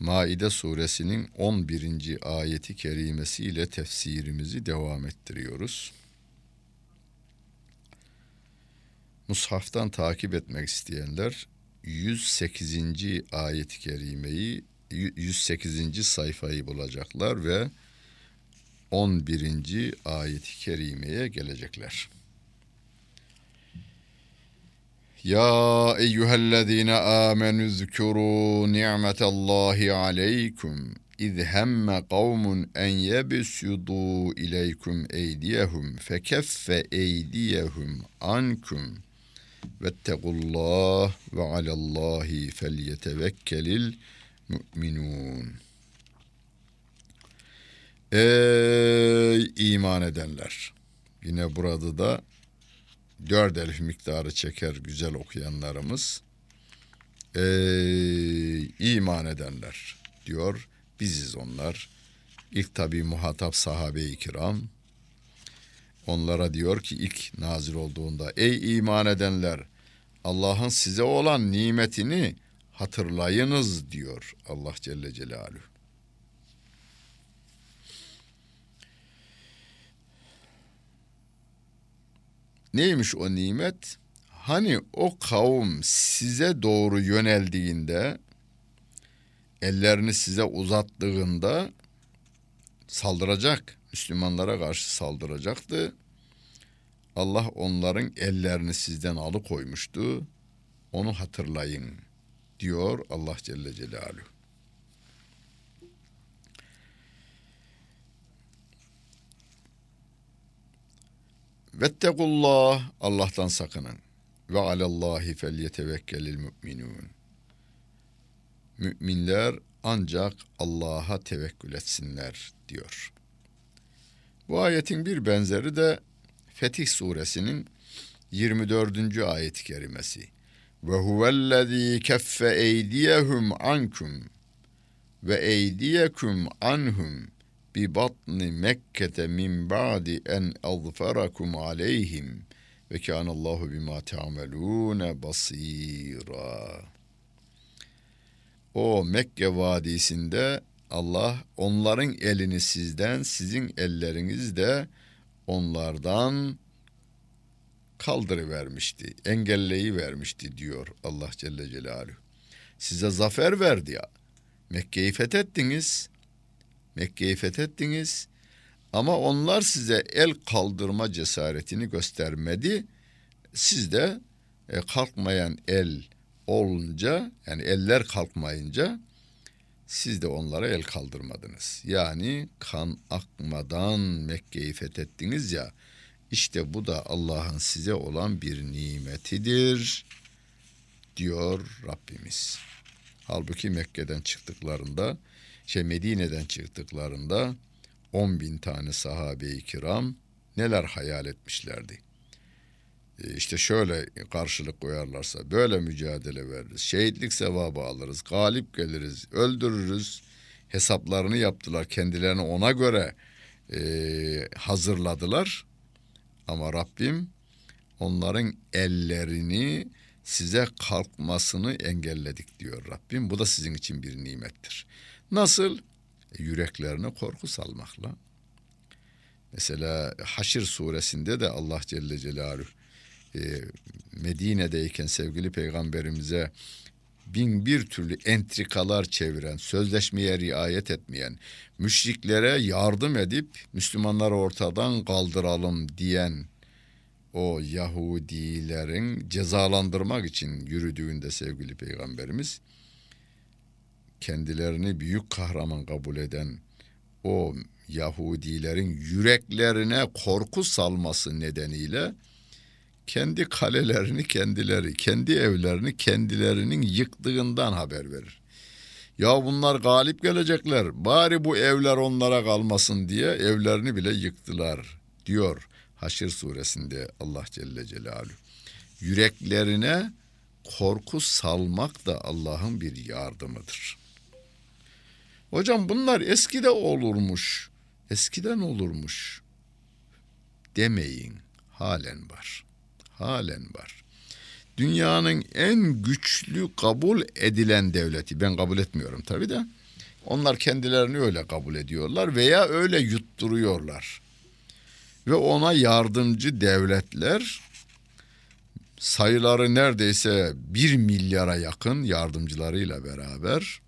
Maide suresinin 11. ayeti kerimesiyle tefsirimizi devam ettiriyoruz. Mushaftan takip etmek isteyenler 108. ayet-i kerimeyi 108. sayfayı bulacaklar ve 11. ayet-i kerimeye gelecekler. يا ايها الذين امنوا اذكروا نعمه الله عليكم اذ هم قوم ان يبسطوا اليكم ايديهم فكف ايديهم عنكم واتقوا الله وعلى الله فليتوكل المؤمنون Ey iman edenler! Yine burada da dört elif miktarı çeker güzel okuyanlarımız. Ey iman edenler diyor. Biziz onlar. İlk tabi muhatap sahabe-i kiram. Onlara diyor ki ilk nazil olduğunda ey iman edenler Allah'ın size olan nimetini hatırlayınız diyor Allah Celle Celaluhu. Neymiş o nimet? Hani o kavim size doğru yöneldiğinde ellerini size uzattığında saldıracak. Müslümanlara karşı saldıracaktı. Allah onların ellerini sizden alıkoymuştu. Onu hatırlayın diyor Allah Celle Celaluhu. Vettekullah Allah'tan sakının. Ve alallahi felyetevekkelil müminun. Müminler ancak Allah'a tevekkül etsinler diyor. Bu ayetin bir benzeri de Fetih suresinin 24. ayet-i kerimesi. Ve huvellezî keffe eydiyehum ankum ve eydiyekum anhum bi batni Mekke'te min ba'di en azfarakum aleyhim ve kânallahu bima ta'melûne basîra. O Mekke vadisinde Allah onların elini sizden, sizin elleriniz de onlardan kaldırıvermişti, engelleyi vermişti diyor Allah Celle Celaluhu. Size zafer verdi ya. Mekke'yi fethettiniz. Mekke'yi fethettiniz ama onlar size el kaldırma cesaretini göstermedi. Siz de e, kalkmayan el olunca yani eller kalkmayınca siz de onlara el kaldırmadınız. Yani kan akmadan Mekke'yi fethettiniz ya. İşte bu da Allah'ın size olan bir nimetidir diyor Rabbimiz. Halbuki Mekke'den çıktıklarında şey Medine'den çıktıklarında 10 bin tane sahabe-i kiram neler hayal etmişlerdi. E işte şöyle karşılık koyarlarsa böyle mücadele veririz. Şehitlik sevabı alırız. Galip geliriz. Öldürürüz. Hesaplarını yaptılar. Kendilerini ona göre e, hazırladılar. Ama Rabbim onların ellerini size kalkmasını engelledik diyor Rabbim. Bu da sizin için bir nimettir. Nasıl? E, yüreklerine korku salmakla. Mesela Haşr suresinde de Allah Celle Celaluhu e, Medine'deyken sevgili peygamberimize bin bir türlü entrikalar çeviren, sözleşmeye riayet etmeyen, müşriklere yardım edip Müslümanları ortadan kaldıralım diyen o Yahudilerin cezalandırmak için yürüdüğünde sevgili peygamberimiz kendilerini büyük kahraman kabul eden o Yahudilerin yüreklerine korku salması nedeniyle kendi kalelerini kendileri, kendi evlerini kendilerinin yıktığından haber verir. Ya bunlar galip gelecekler. Bari bu evler onlara kalmasın diye evlerini bile yıktılar diyor Haşr suresinde Allah Celle Celaluhu. Yüreklerine korku salmak da Allah'ın bir yardımıdır. Hocam bunlar eskide olurmuş. Eskiden olurmuş. Demeyin. Halen var. Halen var. Dünyanın en güçlü kabul edilen devleti. Ben kabul etmiyorum tabii de. Onlar kendilerini öyle kabul ediyorlar veya öyle yutturuyorlar. Ve ona yardımcı devletler sayıları neredeyse bir milyara yakın yardımcılarıyla beraber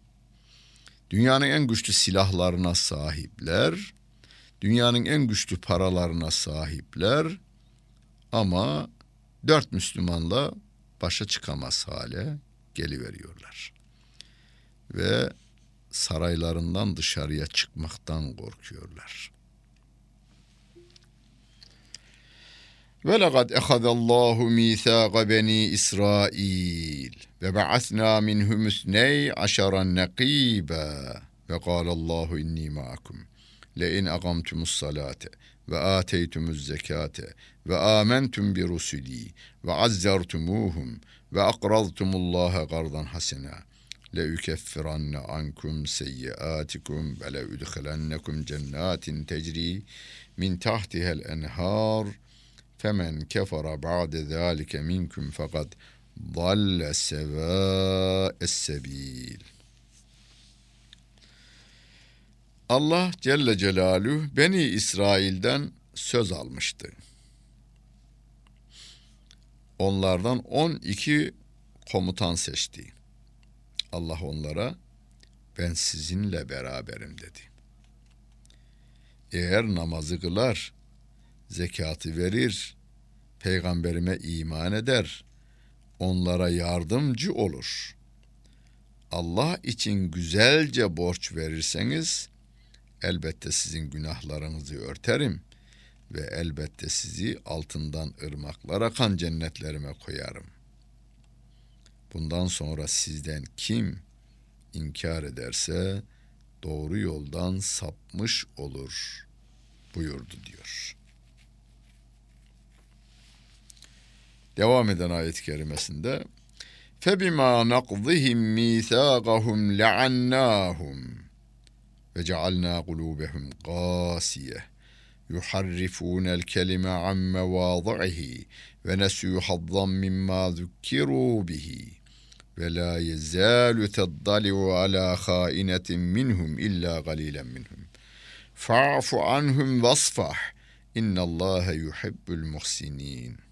dünyanın en güçlü silahlarına sahipler, dünyanın en güçlü paralarına sahipler ama dört Müslümanla başa çıkamaz hale geliveriyorlar. Ve saraylarından dışarıya çıkmaktan korkuyorlar. ولقد أخذ الله ميثاق بني إسرائيل وبعثنا منهم اثني عشر نقيبا وقال الله إني معكم لئن أقمتم الصلاة وآتيتم الزكاة وآمنتم برسلي وعزرتموهم وأقرضتم الله قرضا حسنا لأكفرن عنكم سيئاتكم ولأدخلنكم جنات تجري من تحتها الأنهار femen kefara ba'de zalike minkum fakat dalle sevâ'es sebil. Allah Celle Celaluhu Beni İsrail'den söz almıştı. Onlardan 12 komutan seçti. Allah onlara ben sizinle beraberim dedi. Eğer namazı kılar, zekatı verir, peygamberime iman eder, onlara yardımcı olur. Allah için güzelce borç verirseniz elbette sizin günahlarınızı örterim ve elbette sizi altından ırmaklar akan cennetlerime koyarım. Bundan sonra sizden kim inkar ederse doğru yoldan sapmış olur buyurdu diyor. Devam eden ayet-i kerimesinde فَبِمَا نَقْضِهِمْ مِيثَاقَهُمْ لَعَنَّاهُمْ وَجَعَلْنَا قُلُوبَهُمْ قَاسِيَةً يُحَرِّفُونَ الْكَلِمَ عَنْ مَوَاضِعِهِ وَنَسُوا حَظًّا مِمَّا ذُكِّرُوا بِهِ وَلَا يَزَالُ تَطَّلِعُ عَلَى خَائِنَةٍ مِّنْهُمْ إِلَّا قَلِيلًا مِّنْهُمْ. فَاعْفُ عَنْهُمْ وَاصْفَحْ إِنَّ اللّٰهَ يُحِبُّ الْمُحْسِنِينَ.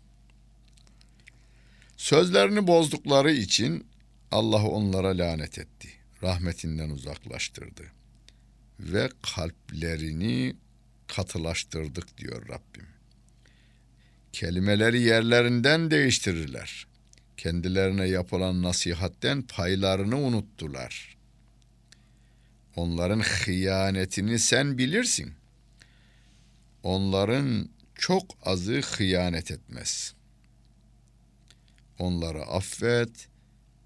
Sözlerini bozdukları için Allah onlara lanet etti. Rahmetinden uzaklaştırdı. Ve kalplerini katılaştırdık diyor Rabbim. Kelimeleri yerlerinden değiştirirler. Kendilerine yapılan nasihatten paylarını unuttular. Onların hıyanetini sen bilirsin. Onların çok azı hıyanet etmez.'' Onları affet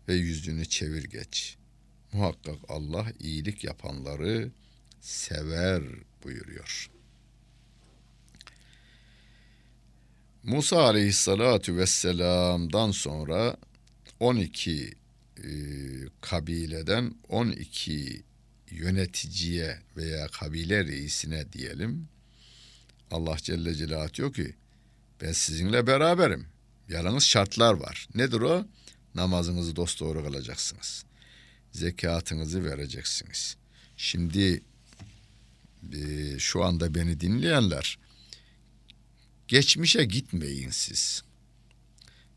ve yüzünü çevir geç. Muhakkak Allah iyilik yapanları sever buyuruyor. Musa aleyhissalatu vesselam'dan sonra 12 e, kabileden 12 yöneticiye veya kabile reisine diyelim. Allah Celle Celaluhu diyor ki ben sizinle beraberim. Yalnız şartlar var. Nedir o? Namazınızı dosdoğru kılacaksınız. Zekatınızı vereceksiniz. Şimdi e, şu anda beni dinleyenler geçmişe gitmeyin siz.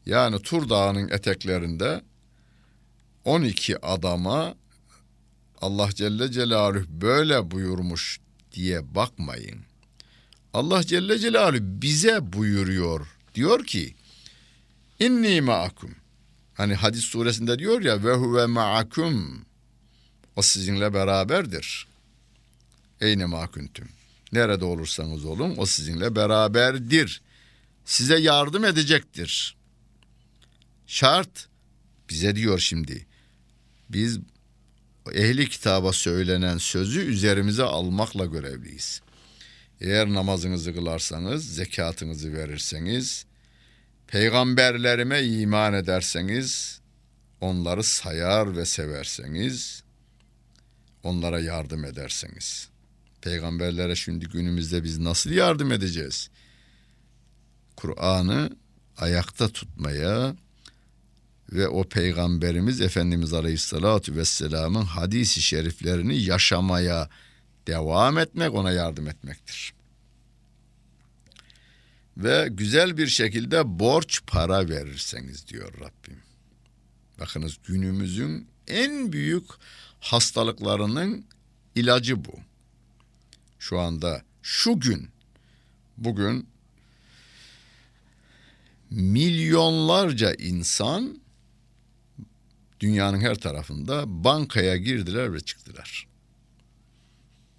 Yani Tur Dağı'nın eteklerinde 12 adama Allah Celle Celaluhu böyle buyurmuş diye bakmayın. Allah Celle Celaluhu bize buyuruyor. Diyor ki İnni ma'akum. Hani hadis suresinde diyor ya ve huve ma'akum. O sizinle beraberdir. Eyne ma'kuntum. Nerede olursanız olun o sizinle beraberdir. Size yardım edecektir. Şart bize diyor şimdi. Biz ehli kitaba söylenen sözü üzerimize almakla görevliyiz. Eğer namazınızı kılarsanız, zekatınızı verirseniz, peygamberlerime iman ederseniz, onları sayar ve severseniz, onlara yardım ederseniz. Peygamberlere şimdi günümüzde biz nasıl yardım edeceğiz? Kur'an'ı ayakta tutmaya ve o peygamberimiz Efendimiz Aleyhisselatü Vesselam'ın hadisi şeriflerini yaşamaya devam etmek ona yardım etmektir. Ve güzel bir şekilde borç para verirseniz diyor Rabbim. Bakınız günümüzün en büyük hastalıklarının ilacı bu. Şu anda şu gün bugün milyonlarca insan dünyanın her tarafında bankaya girdiler ve çıktılar.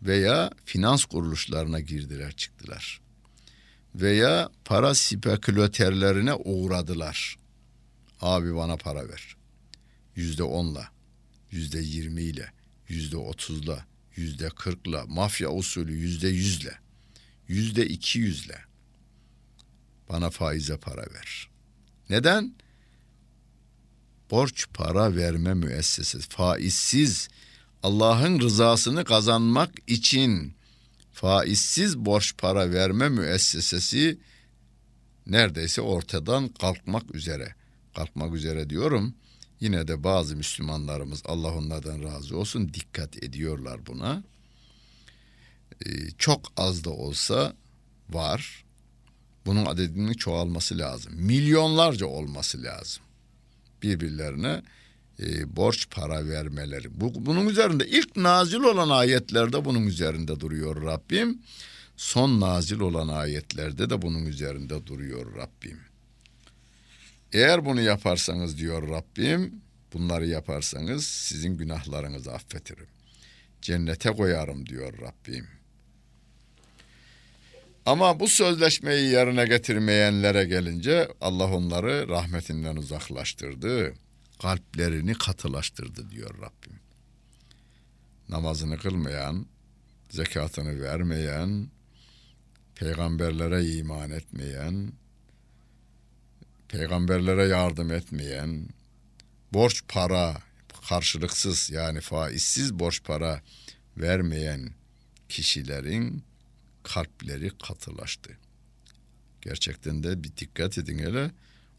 Veya finans kuruluşlarına girdiler çıktılar. Veya para spekülatörlerine uğradılar. Abi bana para ver. Yüzde onla, yüzde yirmiyle, yüzde otuzla, yüzde kırkla, mafya usulü yüzde yüzle, yüzde iki yüzle bana faize para ver. Neden? Borç para verme müessesesi. Faizsiz Allah'ın rızasını kazanmak için faizsiz borç para verme müessesesi neredeyse ortadan kalkmak üzere. Kalkmak üzere diyorum. Yine de bazı Müslümanlarımız Allah onlardan razı olsun dikkat ediyorlar buna. Ee, çok az da olsa var. Bunun adedinin çoğalması lazım. Milyonlarca olması lazım. Birbirlerine e, borç para vermeleri. Bu, bunun üzerinde ilk nazil olan ayetlerde bunun üzerinde duruyor Rabbim. Son nazil olan ayetlerde de bunun üzerinde duruyor Rabbim. Eğer bunu yaparsanız diyor Rabbim, bunları yaparsanız sizin günahlarınızı affetirim. Cennete koyarım diyor Rabbim. Ama bu sözleşmeyi yerine getirmeyenlere gelince Allah onları rahmetinden uzaklaştırdı. Kalplerini katılaştırdı diyor Rabbim. Namazını kılmayan, zekatını vermeyen, peygamberlere iman etmeyen, peygamberlere yardım etmeyen, borç para karşılıksız yani faizsiz borç para vermeyen kişilerin kalpleri katılaştı. Gerçekten de bir dikkat edin hele.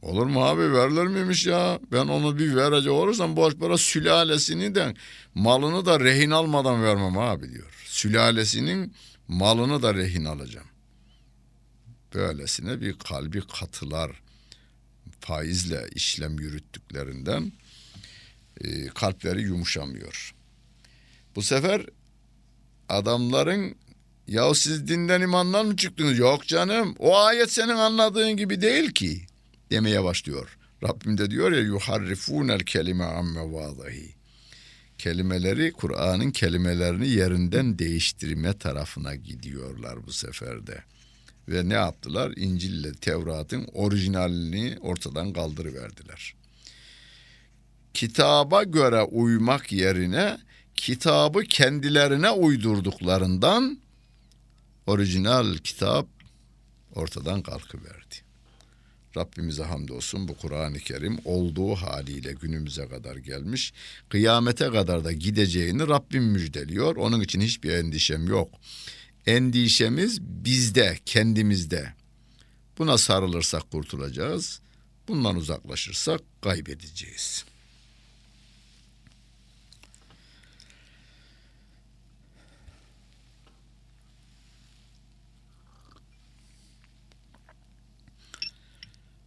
Olur mu abi verilir miymiş ya? Ben onu bir verecek olursam borç para sülalesini de malını da rehin almadan vermem abi diyor. Sülalesinin malını da rehin alacağım. Böylesine bir kalbi katılar faizle işlem yürüttüklerinden e, kalpleri yumuşamıyor. Bu sefer adamların ya siz dinden imandan mı çıktınız? Yok canım. O ayet senin anladığın gibi değil ki demeye başlıyor. Rabbim de diyor ya yuharrifunel kelime amme vadahi. Kelimeleri Kur'an'ın kelimelerini yerinden değiştirme tarafına gidiyorlar bu seferde. Ve ne yaptılar? İncil ile Tevrat'ın orijinalini ortadan kaldırıverdiler. Kitaba göre uymak yerine kitabı kendilerine uydurduklarından orijinal kitap ortadan kalkıverdi. Rabbimize hamdolsun bu Kur'an-ı Kerim olduğu haliyle günümüze kadar gelmiş. Kıyamete kadar da gideceğini Rabbim müjdeliyor. Onun için hiçbir endişem yok. Endişemiz bizde, kendimizde. Buna sarılırsak kurtulacağız. Bundan uzaklaşırsak kaybedeceğiz.''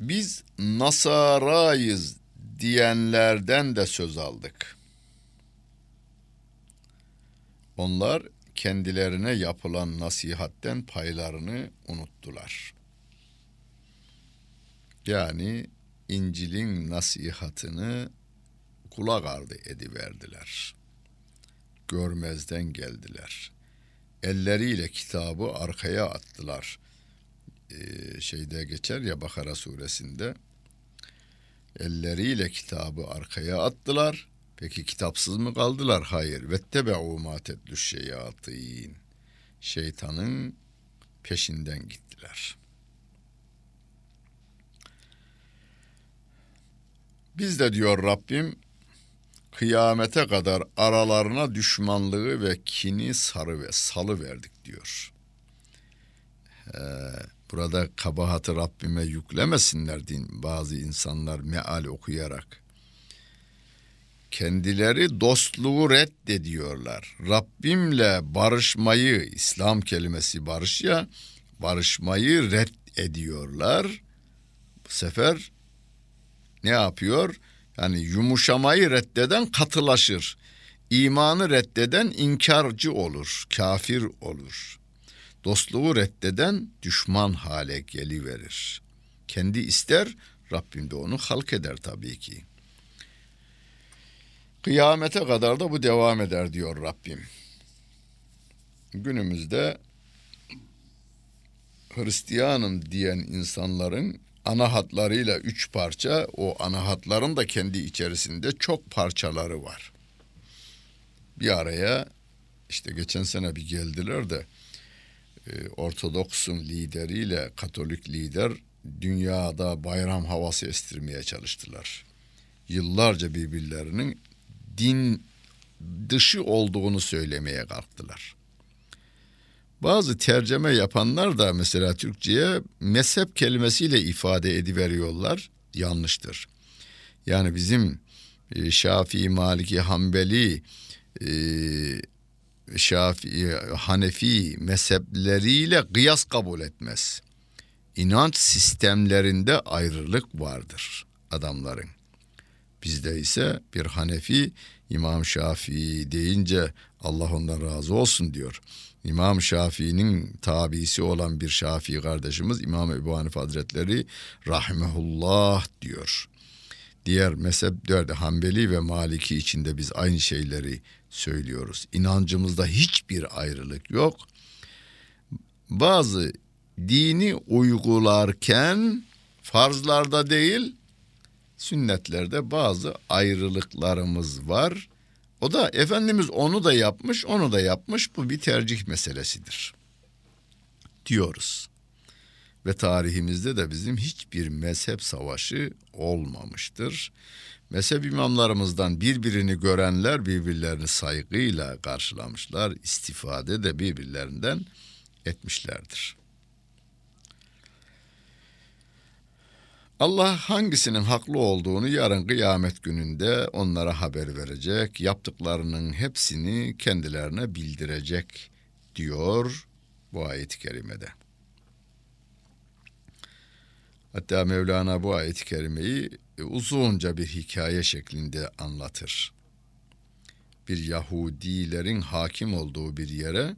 Biz Nasarayız diyenlerden de söz aldık. Onlar kendilerine yapılan nasihatten paylarını unuttular. Yani İncil'in nasihatını kulak ardı ediverdiler. Görmezden geldiler. Elleriyle kitabı arkaya attılar. Şeyde geçer ya Bakara suresinde. Elleriyle kitabı arkaya attılar. Peki kitapsız mı kaldılar? Hayır. Vettebe'u ma teddüş şeyatin. Şeytanın peşinden gittiler. Biz de diyor Rabbim kıyamete kadar aralarına düşmanlığı ve kini sarı ve salı verdik diyor. Ee, burada kabahatı Rabbime yüklemesinler din bazı insanlar meal okuyarak. Kendileri dostluğu reddediyorlar. Rabbimle barışmayı, İslam kelimesi barış ya, barışmayı reddediyorlar. Bu sefer ne yapıyor? Yani yumuşamayı reddeden katılaşır. İmanı reddeden inkarcı olur, kafir olur. Dostluğu reddeden düşman hale geliverir. Kendi ister, Rabbim de onu halk eder tabii ki. Kıyamete kadar da bu devam eder diyor Rabbim. Günümüzde Hristiyanım diyen insanların ana hatlarıyla üç parça, o ana hatların da kendi içerisinde çok parçaları var. Bir araya işte geçen sene bir geldiler de Ortodoks'un lideriyle Katolik lider dünyada bayram havası estirmeye çalıştılar. Yıllarca birbirlerinin din dışı olduğunu söylemeye kalktılar. Bazı tercüme yapanlar da mesela Türkçe'ye mezhep kelimesiyle ifade ediveriyorlar. Yanlıştır. Yani bizim e, Şafii, Maliki, Hanbeli, e, Şafii, Hanefi mezhepleriyle kıyas kabul etmez. İnanç sistemlerinde ayrılık vardır adamların. Bizde ise bir Hanefi İmam Şafii deyince Allah ondan razı olsun diyor. İmam Şafii'nin tabisi olan bir Şafii kardeşimiz İmam Ebu Hanife Hazretleri rahmehullah diyor. Diğer mezheplerde Hanbeli ve Maliki içinde biz aynı şeyleri söylüyoruz. İnancımızda hiçbir ayrılık yok. Bazı dini uygularken farzlarda değil sünnetlerde bazı ayrılıklarımız var. O da Efendimiz onu da yapmış, onu da yapmış. Bu bir tercih meselesidir. Diyoruz. Ve tarihimizde de bizim hiçbir mezhep savaşı olmamıştır. Mezhep imamlarımızdan birbirini görenler birbirlerini saygıyla karşılamışlar. istifade de birbirlerinden etmişlerdir. Allah hangisinin haklı olduğunu yarın kıyamet gününde onlara haber verecek, yaptıklarının hepsini kendilerine bildirecek diyor bu ayet-i kerimede. Hatta Mevlana bu ayet-i kerimeyi uzunca bir hikaye şeklinde anlatır. Bir Yahudilerin hakim olduğu bir yere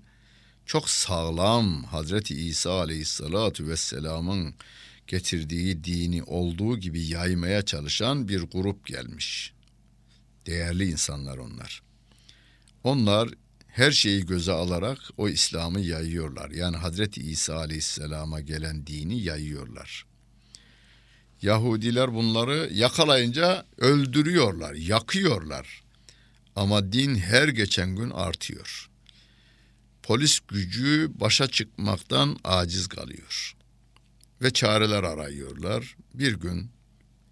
çok sağlam Hazreti İsa Aleyhissalatu vesselam'ın getirdiği dini olduğu gibi yaymaya çalışan bir grup gelmiş. Değerli insanlar onlar. Onlar her şeyi göze alarak o İslam'ı yayıyorlar. Yani Hazreti İsa Aleyhisselam'a gelen dini yayıyorlar. Yahudiler bunları yakalayınca öldürüyorlar, yakıyorlar. Ama din her geçen gün artıyor. Polis gücü başa çıkmaktan aciz kalıyor ve çareler arıyorlar. Bir gün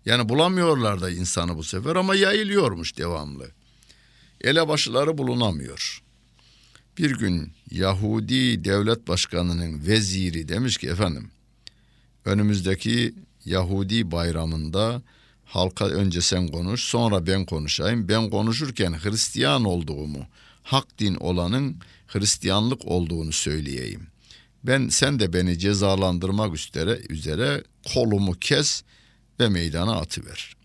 yani bulamıyorlar da insanı bu sefer ama yayılıyormuş devamlı. Elebaşıları bulunamıyor. Bir gün Yahudi devlet başkanının veziri demiş ki efendim önümüzdeki Yahudi bayramında halka önce sen konuş sonra ben konuşayım. Ben konuşurken Hristiyan olduğumu, hak din olanın Hristiyanlık olduğunu söyleyeyim. Ben sen de beni cezalandırmak üzere üzere kolumu kes ve meydana atıver.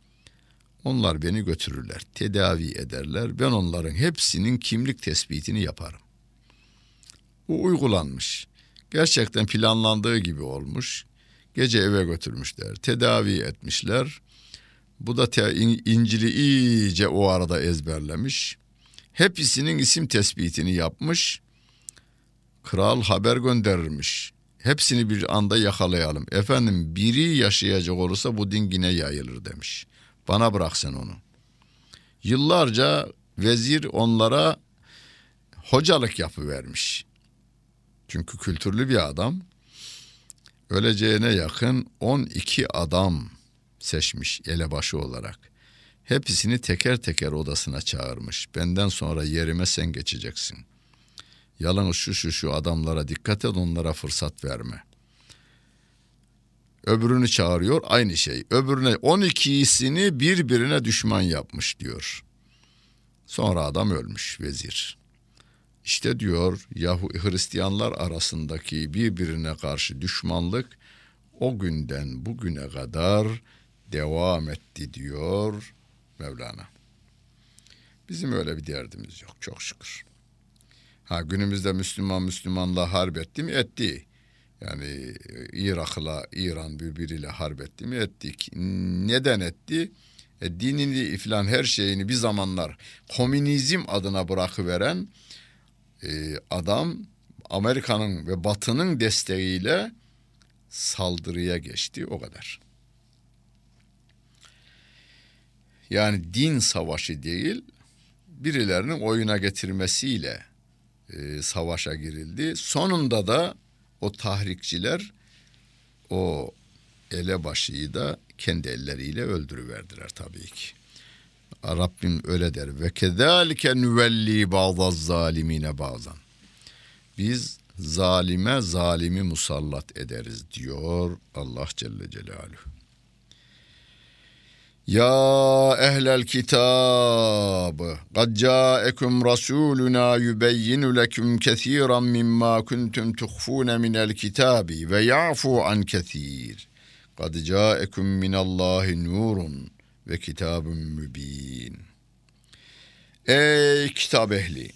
Onlar beni götürürler, tedavi ederler. Ben onların hepsinin kimlik tespitini yaparım. Bu uygulanmış. Gerçekten planlandığı gibi olmuş. Gece eve götürmüşler, tedavi etmişler. Bu da te, İncil'i iyice o arada ezberlemiş. Hepsinin isim tespitini yapmış. Kral haber gönderirmiş. Hepsini bir anda yakalayalım. Efendim biri yaşayacak olursa bu din yine yayılır demiş. Bana bırak sen onu. Yıllarca vezir onlara hocalık yapıvermiş. Çünkü kültürlü bir adam. Öleceğine yakın 12 adam seçmiş elebaşı olarak. Hepsini teker teker odasına çağırmış. Benden sonra yerime sen geçeceksin. Yalnız şu şu şu adamlara dikkat et onlara fırsat verme. Öbürünü çağırıyor aynı şey. Öbürüne 12'sini birbirine düşman yapmış diyor. Sonra adam ölmüş vezir. İşte diyor Yahu Hristiyanlar arasındaki birbirine karşı düşmanlık o günden bugüne kadar devam etti diyor Mevlana. Bizim öyle bir derdimiz yok çok şükür. Ha günümüzde Müslüman Müslümanla harp etti mi? Etti. Yani Irak'la İran birbiriyle harp etti mi? Ettik. Neden etti? E, dinini filan her şeyini bir zamanlar komünizm adına bırakıveren e, adam Amerika'nın ve Batı'nın desteğiyle saldırıya geçti o kadar. Yani din savaşı değil, birilerinin oyuna getirmesiyle e, savaşa girildi. Sonunda da o tahrikçiler o elebaşıyı da kendi elleriyle öldürüverdiler tabii ki. Rabbim öyle der. Ve kezalike nüvelli bazı zalimine bazan. Biz zalime zalimi musallat ederiz diyor Allah Celle Celaluhu. Ya ehlel kitab kad ca'ekum rasuluna yubeyyinu lekum kesiran mimma kuntum tuhfun minel kitabi ve ya'fu an kesir. Kad ca'ekum minallahi nurun ve kitabun mübin. Ey kitap ehli!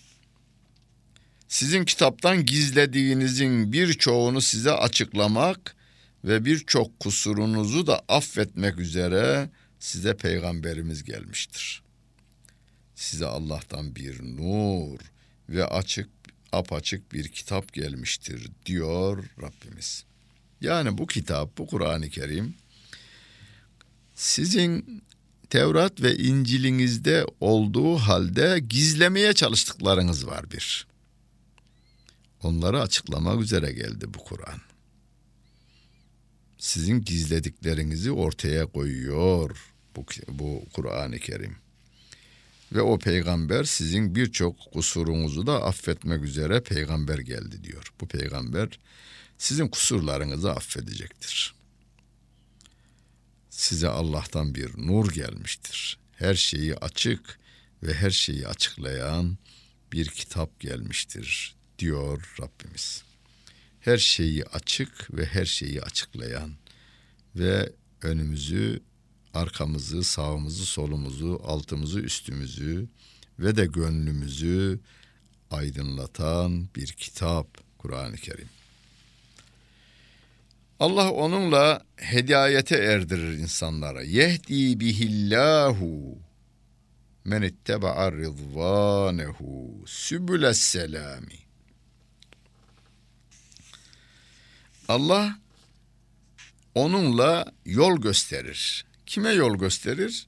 Sizin kitaptan gizlediğinizin birçoğunu size açıklamak ve birçok kusurunuzu da affetmek üzere size peygamberimiz gelmiştir. Size Allah'tan bir nur ve açık apaçık bir kitap gelmiştir diyor Rabbimiz. Yani bu kitap, bu Kur'an-ı Kerim sizin Tevrat ve İncil'inizde olduğu halde gizlemeye çalıştıklarınız var bir. Onları açıklamak üzere geldi bu Kur'an. Sizin gizlediklerinizi ortaya koyuyor bu, bu Kur'an-ı Kerim. Ve o peygamber sizin birçok kusurunuzu da affetmek üzere peygamber geldi diyor. Bu peygamber sizin kusurlarınızı affedecektir. Size Allah'tan bir nur gelmiştir. Her şeyi açık ve her şeyi açıklayan bir kitap gelmiştir diyor Rabbimiz. Her şeyi açık ve her şeyi açıklayan ve önümüzü, arkamızı, sağımızı, solumuzu, altımızı, üstümüzü ve de gönlümüzü aydınlatan bir kitap Kur'an-ı Kerim. Allah onunla hedayete erdirir insanlara. Yehdi bihillahu men itteba'a rızvanehu sübüles selami. Allah onunla yol gösterir. Kime yol gösterir?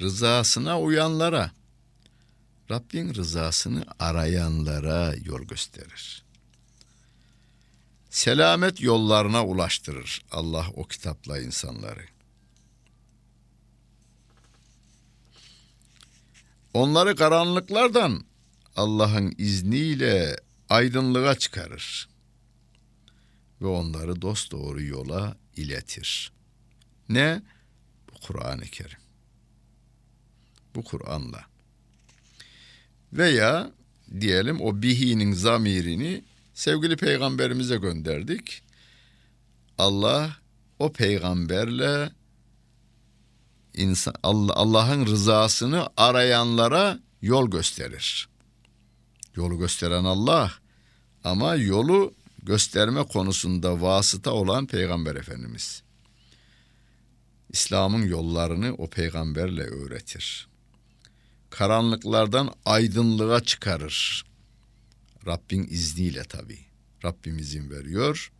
Rızasına uyanlara. Rabbin rızasını arayanlara yol gösterir selamet yollarına ulaştırır Allah o kitapla insanları. Onları karanlıklardan Allah'ın izniyle aydınlığa çıkarır ve onları dost doğru yola iletir. Ne? Bu Kur'an-ı Kerim. Bu Kur'an'la. Veya diyelim o bihinin zamirini sevgili peygamberimize gönderdik. Allah o peygamberle Allah'ın rızasını arayanlara yol gösterir. Yolu gösteren Allah, Ama yolu gösterme konusunda vasıta olan Peygamber Efendimiz. İslam'ın yollarını o peygamberle öğretir. Karanlıklardan aydınlığa çıkarır. Rabbin izniyle tabi. Rabbim izin veriyor.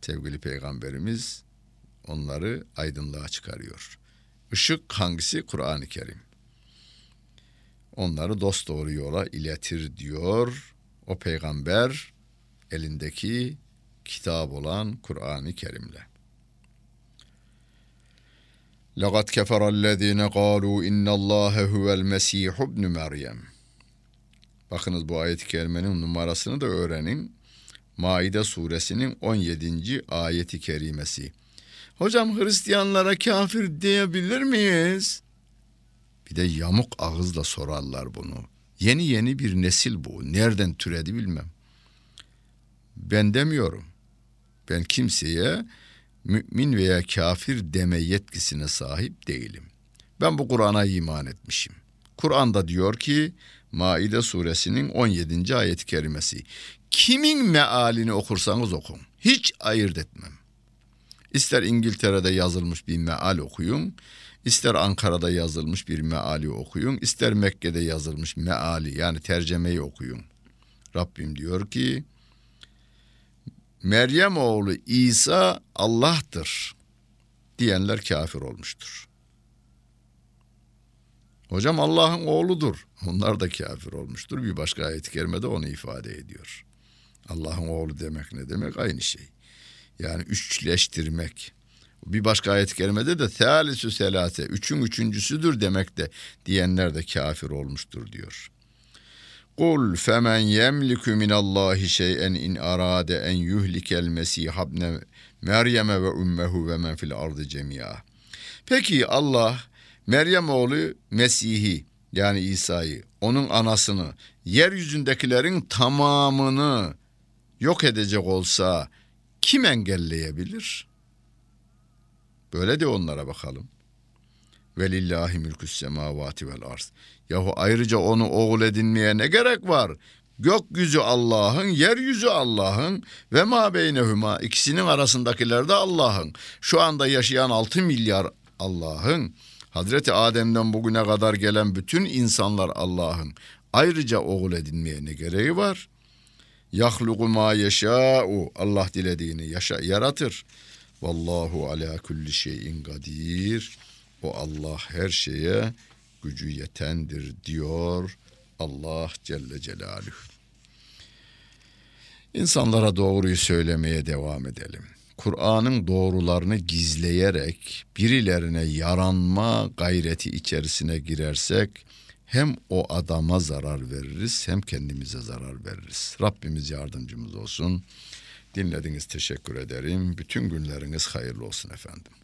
Sevgili peygamberimiz onları aydınlığa çıkarıyor. Işık hangisi? Kur'an-ı Kerim. Onları dost doğru yola iletir diyor o peygamber elindeki kitap olan Kur'an-ı Kerim'le. لَقَدْ كَفَرَ الَّذ۪ينَ قَالُوا اِنَّ اللّٰهَ هُوَ الْمَس۪يحُ ابْنُ مَرْيَمْ Bakınız bu ayet-i kerimenin numarasını da öğrenin. Maide suresinin 17. ayeti kerimesi. Hocam Hristiyanlara kafir diyebilir miyiz? Bir de yamuk ağızla sorarlar bunu. Yeni yeni bir nesil bu. Nereden türedi bilmem. Ben demiyorum. Ben kimseye mümin veya kafir deme yetkisine sahip değilim. Ben bu Kur'an'a iman etmişim. Kur'an'da diyor ki Maide suresinin 17. ayet-i kerimesi. Kimin mealini okursanız okun. Hiç ayırt etmem. İster İngiltere'de yazılmış bir meal okuyun, ister Ankara'da yazılmış bir meali okuyun, ister Mekke'de yazılmış meali yani tercemeyi okuyun. Rabbim diyor ki Meryem oğlu İsa Allah'tır diyenler kafir olmuştur. Hocam Allah'ın oğludur. Onlar da kafir olmuştur. Bir başka ayet-i kerimede onu ifade ediyor. Allah'ın oğlu demek ne demek? Aynı şey. Yani üçleştirmek. Bir başka ayet-i kerimede de tealisü selate, üçün üçüncüsüdür demek de diyenler de kafir olmuştur diyor. Kul femen yemliku minallahi şey'en in arade en yuhlikel mesih ibne Meryem'e ve ummehu ve men fil ardı cemia. Peki Allah Meryem oğlu Mesih'i yani İsa'yı, onun anasını, yeryüzündekilerin tamamını yok edecek olsa kim engelleyebilir? Böyle de onlara bakalım. Velillahi mülkü semavati vel arz. Yahu ayrıca onu oğul edinmeye ne gerek var? Gökyüzü Allah'ın, yeryüzü Allah'ın ve ma beynehuma ikisinin arasındakiler de Allah'ın. Şu anda yaşayan 6 milyar Allah'ın. Hazreti Adem'den bugüne kadar gelen bütün insanlar Allah'ın. Ayrıca oğul edinmeye ne gereği var? Yahluku ma yeşâ'u Allah dilediğini yaşa, yaratır. Vallahu ala kulli şeyin kadir. O Allah her şeye gücü yetendir diyor Allah Celle Celaluhu. İnsanlara doğruyu söylemeye devam edelim. Kur'an'ın doğrularını gizleyerek birilerine yaranma gayreti içerisine girersek hem o adama zarar veririz hem kendimize zarar veririz. Rabbimiz yardımcımız olsun. Dinlediniz teşekkür ederim. Bütün günleriniz hayırlı olsun efendim.